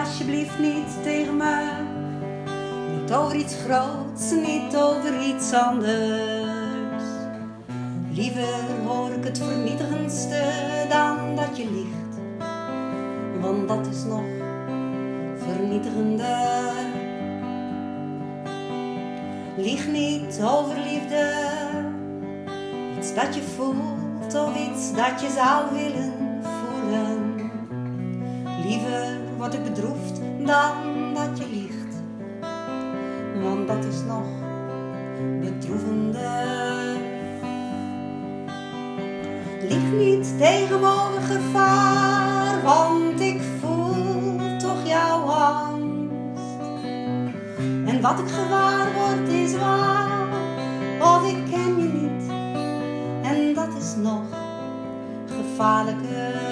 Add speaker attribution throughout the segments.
Speaker 1: alsjeblieft niet tegen me. Niet over iets groots, niet over iets anders. Liever hoor ik het vernietigendste dan dat je liegt. Want dat is nog vernietigender. Lieg niet over liefde, iets dat je voelt of iets dat je zou willen voelen. Liever word ik bedroefd dan dat je liegt, want dat is nog bedroevender. Lieg niet tegenover gevaar, want ik voel toch jouw angst. En wat ik gewaar word is waar, of ik ken je niet. En dat is nog gevaarlijker.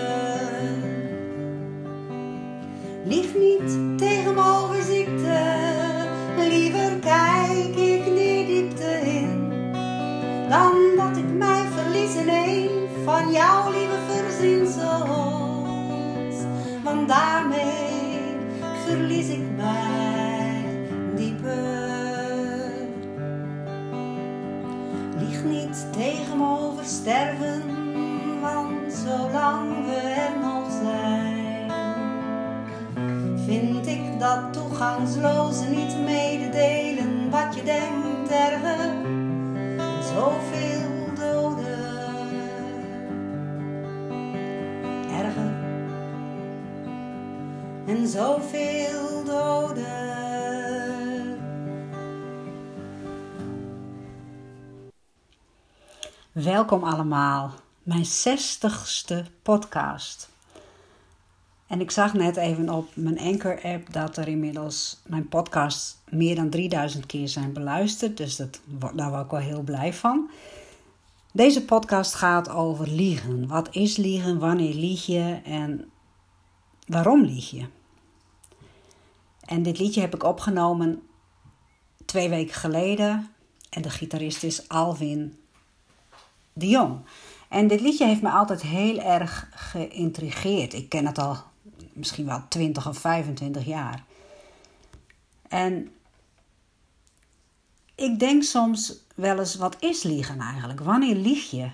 Speaker 1: Lieg niet tegenover ziekte, liever kijk ik die diepte in. Dan dat ik mij verlies in een van jouw lieve verzinsels. Want daarmee verlies ik mij dieper. Lieg niet tegenover sterven, dat toegangsloze niet mededelen wat je denkt erger. Zoveel doden, erger en zoveel doden. Welkom allemaal, mijn zestigste podcast. En ik zag net even op mijn Anchor-app dat er inmiddels mijn podcasts meer dan 3000 keer zijn beluisterd. Dus dat, daar word ik wel heel blij van. Deze podcast gaat over liegen. Wat is liegen? Wanneer lieg je? En waarom lieg je? En dit liedje heb ik opgenomen twee weken geleden. En de gitarist is Alvin de Jong. En dit liedje heeft me altijd heel erg geïntrigeerd. Ik ken het al misschien wel 20 of 25 jaar. En ik denk soms wel eens, wat is liegen eigenlijk? Wanneer lieg je?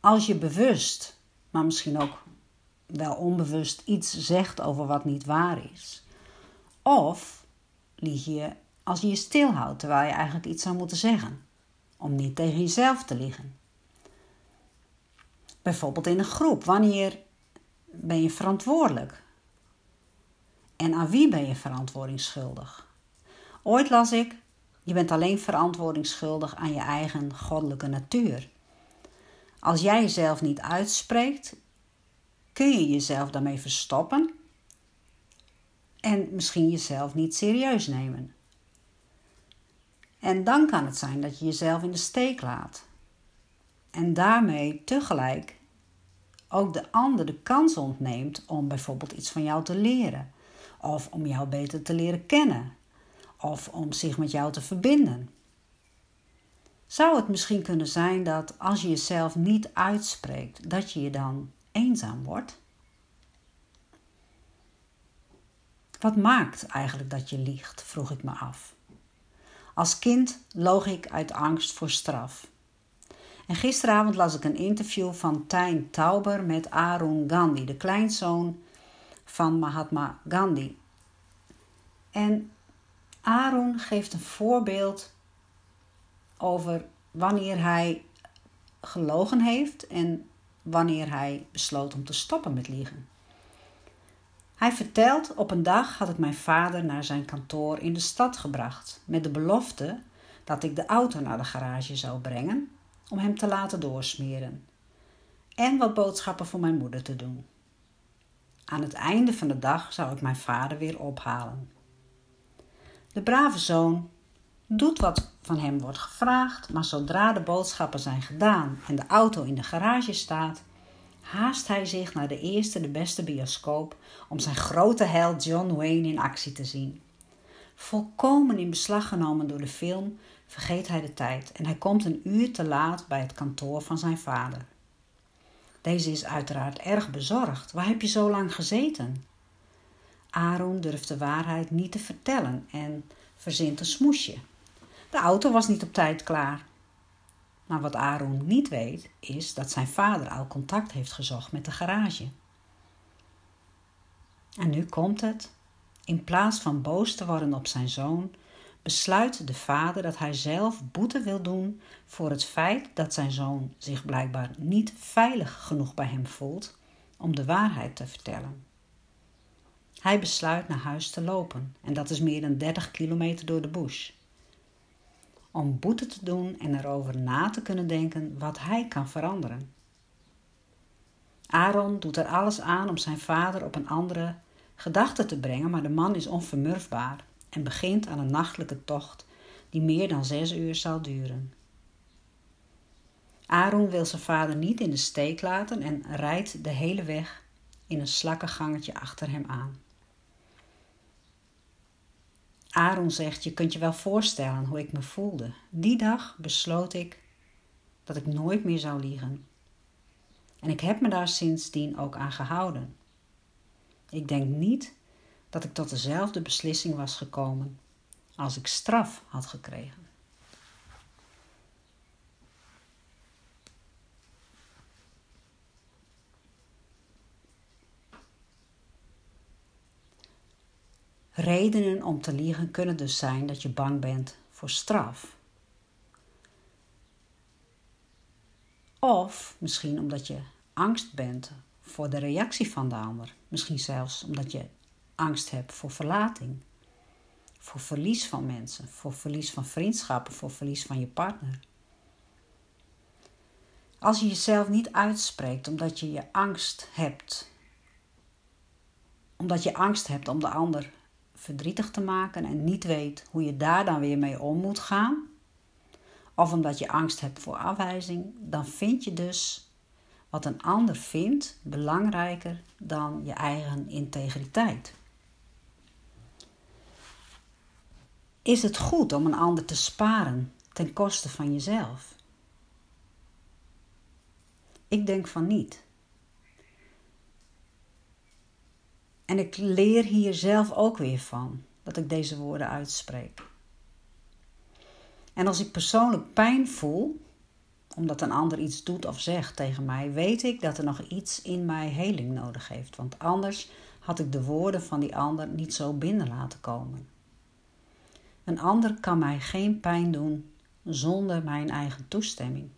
Speaker 1: Als je bewust, maar misschien ook wel onbewust iets zegt over wat niet waar is. Of lieg je als je je stilhoudt terwijl je eigenlijk iets zou moeten zeggen. Om niet tegen jezelf te liegen. Bijvoorbeeld in een groep. Wanneer ben je verantwoordelijk? En aan wie ben je verantwoordingsschuldig? Ooit las ik: je bent alleen verantwoordingsschuldig aan je eigen goddelijke natuur. Als jij jezelf niet uitspreekt, kun je jezelf daarmee verstoppen en misschien jezelf niet serieus nemen. En dan kan het zijn dat je jezelf in de steek laat. En daarmee tegelijk ook de ander de kans ontneemt om bijvoorbeeld iets van jou te leren. Of om jou beter te leren kennen. Of om zich met jou te verbinden. Zou het misschien kunnen zijn dat als je jezelf niet uitspreekt, dat je je dan eenzaam wordt? Wat maakt eigenlijk dat je liegt, vroeg ik me af. Als kind loog ik uit angst voor straf. En gisteravond las ik een interview van Tijn Tauber met Arun Gandhi, de kleinzoon van Mahatma Gandhi. En Arun geeft een voorbeeld over wanneer hij gelogen heeft en wanneer hij besloot om te stoppen met liegen. Hij vertelt: Op een dag had ik mijn vader naar zijn kantoor in de stad gebracht, met de belofte dat ik de auto naar de garage zou brengen om hem te laten doorsmeren en wat boodschappen voor mijn moeder te doen. Aan het einde van de dag zou ik mijn vader weer ophalen. De brave zoon doet wat van hem wordt gevraagd, maar zodra de boodschappen zijn gedaan en de auto in de garage staat, haast hij zich naar de eerste, de beste bioscoop om zijn grote held John Wayne in actie te zien. Volkomen in beslag genomen door de film vergeet hij de tijd en hij komt een uur te laat bij het kantoor van zijn vader. Deze is uiteraard erg bezorgd. Waar heb je zo lang gezeten? Aaron durft de waarheid niet te vertellen en verzint een smoesje. De auto was niet op tijd klaar. Maar wat Aaron niet weet, is dat zijn vader al contact heeft gezocht met de garage. En nu komt het. In plaats van boos te worden op zijn zoon, besluit de vader dat hij zelf boete wil doen voor het feit dat zijn zoon zich blijkbaar niet veilig genoeg bij hem voelt om de waarheid te vertellen. Hij besluit naar huis te lopen en dat is meer dan 30 kilometer door de bush. Om boete te doen en erover na te kunnen denken wat hij kan veranderen. Aaron doet er alles aan om zijn vader op een andere gedachte te brengen, maar de man is onvermurfbaar en begint aan een nachtelijke tocht die meer dan zes uur zal duren. Aaron wil zijn vader niet in de steek laten en rijdt de hele weg in een slakkengangetje achter hem aan. Aaron zegt: Je kunt je wel voorstellen hoe ik me voelde. Die dag besloot ik dat ik nooit meer zou liegen. En ik heb me daar sindsdien ook aan gehouden. Ik denk niet dat ik tot dezelfde beslissing was gekomen als ik straf had gekregen. Redenen om te liegen kunnen dus zijn dat je bang bent voor straf. Of misschien omdat je angst bent voor de reactie van de ander. Misschien zelfs omdat je angst hebt voor verlating, voor verlies van mensen, voor verlies van vriendschappen, voor verlies van je partner. Als je jezelf niet uitspreekt omdat je je angst hebt, omdat je angst hebt om de ander verdrietig te maken en niet weet hoe je daar dan weer mee om moet gaan, of omdat je angst hebt voor afwijzing, dan vind je dus wat een ander vindt belangrijker dan je eigen integriteit. Is het goed om een ander te sparen ten koste van jezelf? Ik denk van niet. En ik leer hier zelf ook weer van dat ik deze woorden uitspreek. En als ik persoonlijk pijn voel, omdat een ander iets doet of zegt tegen mij, weet ik dat er nog iets in mij heling nodig heeft. Want anders had ik de woorden van die ander niet zo binnen laten komen. Een ander kan mij geen pijn doen zonder mijn eigen toestemming.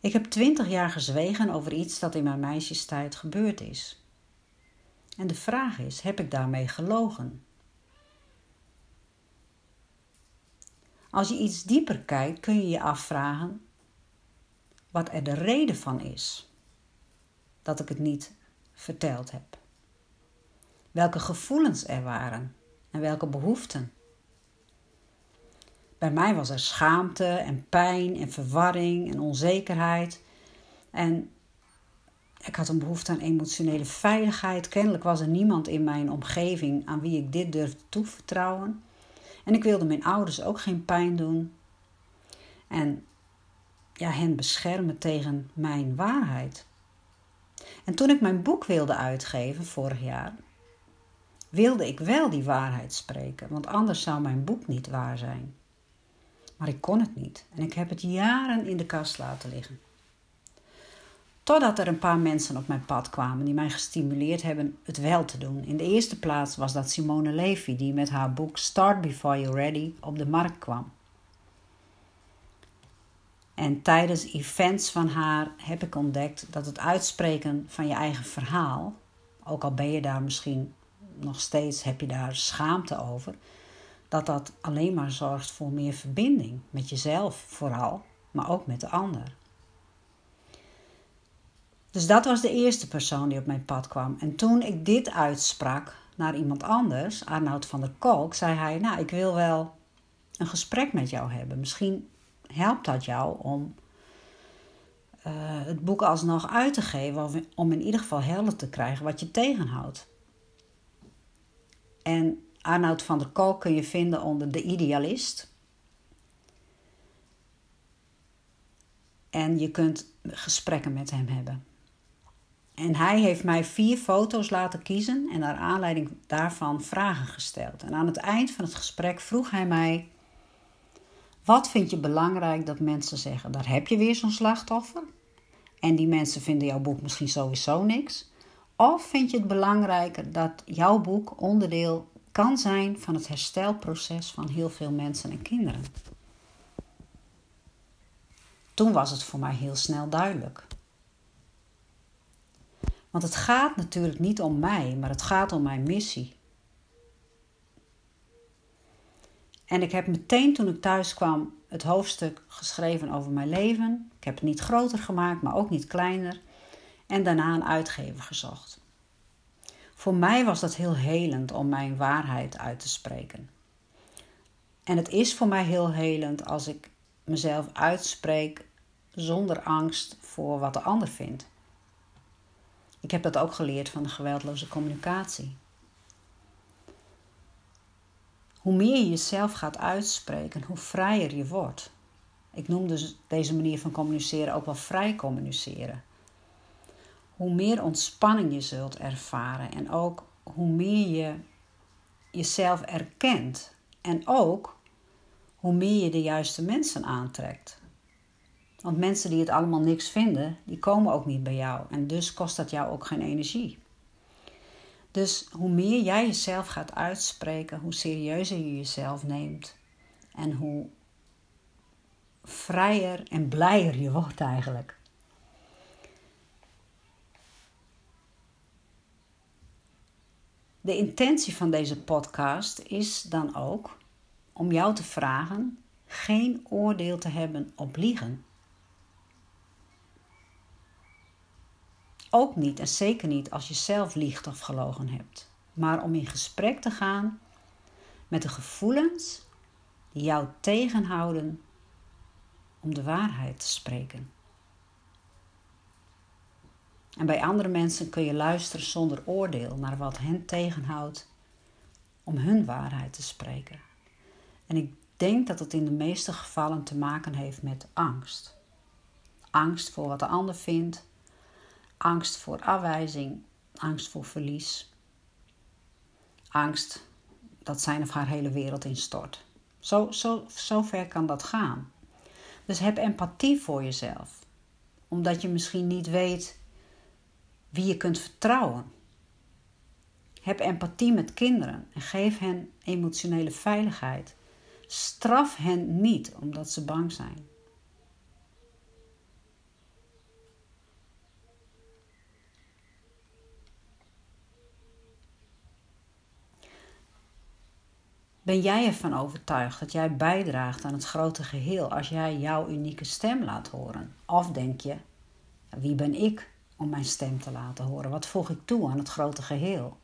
Speaker 1: Ik heb twintig jaar gezwegen over iets dat in mijn meisjestijd gebeurd is. En de vraag is: heb ik daarmee gelogen? Als je iets dieper kijkt, kun je je afvragen wat er de reden van is dat ik het niet verteld heb. Welke gevoelens er waren en welke behoeften. Bij mij was er schaamte en pijn en verwarring en onzekerheid. En ik had een behoefte aan emotionele veiligheid. Kennelijk was er niemand in mijn omgeving aan wie ik dit durfde toevertrouwen. En ik wilde mijn ouders ook geen pijn doen. En ja, hen beschermen tegen mijn waarheid. En toen ik mijn boek wilde uitgeven vorig jaar, wilde ik wel die waarheid spreken, want anders zou mijn boek niet waar zijn. Maar ik kon het niet en ik heb het jaren in de kast laten liggen. Totdat er een paar mensen op mijn pad kwamen die mij gestimuleerd hebben het wel te doen. In de eerste plaats was dat Simone Levy, die met haar boek Start Before You're Ready op de markt kwam. En tijdens events van haar heb ik ontdekt dat het uitspreken van je eigen verhaal, ook al ben je daar misschien nog steeds, heb je daar schaamte over, dat dat alleen maar zorgt voor meer verbinding met jezelf vooral, maar ook met de ander. Dus dat was de eerste persoon die op mijn pad kwam. En toen ik dit uitsprak naar iemand anders, Arnoud van der Kolk, zei hij: Nou, ik wil wel een gesprek met jou hebben. Misschien helpt dat jou om uh, het boek alsnog uit te geven, om in ieder geval helder te krijgen wat je tegenhoudt. En Arnoud van der Kolk kun je vinden onder De Idealist. En je kunt gesprekken met hem hebben. En hij heeft mij vier foto's laten kiezen en naar aanleiding daarvan vragen gesteld. En aan het eind van het gesprek vroeg hij mij: Wat vind je belangrijk dat mensen zeggen? Daar heb je weer zo'n slachtoffer. En die mensen vinden jouw boek misschien sowieso niks. Of vind je het belangrijker dat jouw boek onderdeel kan zijn van het herstelproces van heel veel mensen en kinderen? Toen was het voor mij heel snel duidelijk. Want het gaat natuurlijk niet om mij, maar het gaat om mijn missie. En ik heb meteen toen ik thuis kwam het hoofdstuk geschreven over mijn leven. Ik heb het niet groter gemaakt, maar ook niet kleiner. En daarna een uitgever gezocht. Voor mij was dat heel helend om mijn waarheid uit te spreken. En het is voor mij heel helend als ik mezelf uitspreek zonder angst voor wat de ander vindt. Ik heb dat ook geleerd van de geweldloze communicatie. Hoe meer je jezelf gaat uitspreken, hoe vrijer je wordt. Ik noem dus deze manier van communiceren ook wel vrij communiceren. Hoe meer ontspanning je zult ervaren en ook hoe meer je jezelf erkent en ook hoe meer je de juiste mensen aantrekt. Want mensen die het allemaal niks vinden, die komen ook niet bij jou. En dus kost dat jou ook geen energie. Dus hoe meer jij jezelf gaat uitspreken, hoe serieuzer je jezelf neemt. En hoe vrijer en blijer je wordt eigenlijk. De intentie van deze podcast is dan ook om jou te vragen geen oordeel te hebben op liegen. Ook niet en zeker niet als je zelf liegt of gelogen hebt, maar om in gesprek te gaan met de gevoelens die jou tegenhouden om de waarheid te spreken. En bij andere mensen kun je luisteren zonder oordeel naar wat hen tegenhoudt om hun waarheid te spreken. En ik denk dat het in de meeste gevallen te maken heeft met angst. Angst voor wat de ander vindt, angst voor afwijzing, angst voor verlies, angst dat zijn of haar hele wereld instort. Zo, zo, ver kan dat gaan. Dus heb empathie voor jezelf, omdat je misschien niet weet wie je kunt vertrouwen. Heb empathie met kinderen en geef hen emotionele veiligheid. Straf hen niet omdat ze bang zijn. Ben jij ervan overtuigd dat jij bijdraagt aan het grote geheel als jij jouw unieke stem laat horen? Of denk je, wie ben ik om mijn stem te laten horen? Wat voeg ik toe aan het grote geheel?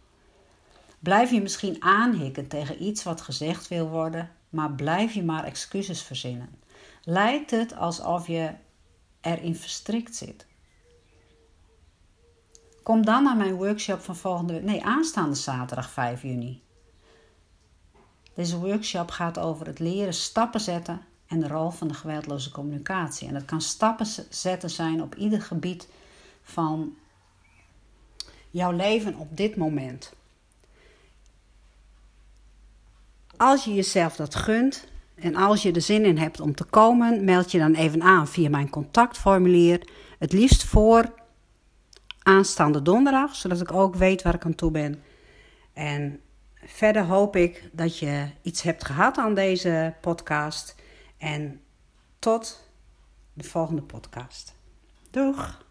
Speaker 1: Blijf je misschien aanhikken tegen iets wat gezegd wil worden, maar blijf je maar excuses verzinnen? Lijkt het alsof je erin verstrikt zit? Kom dan naar mijn workshop van volgende nee, aanstaande zaterdag 5 juni. Deze workshop gaat over het leren stappen zetten en de rol van de geweldloze communicatie. En dat kan stappen zetten zijn op ieder gebied van jouw leven op dit moment. Als je jezelf dat gunt en als je er zin in hebt om te komen, meld je dan even aan via mijn contactformulier. Het liefst voor aanstaande donderdag, zodat ik ook weet waar ik aan toe ben. En verder hoop ik dat je iets hebt gehad aan deze podcast. En tot de volgende podcast. Doeg!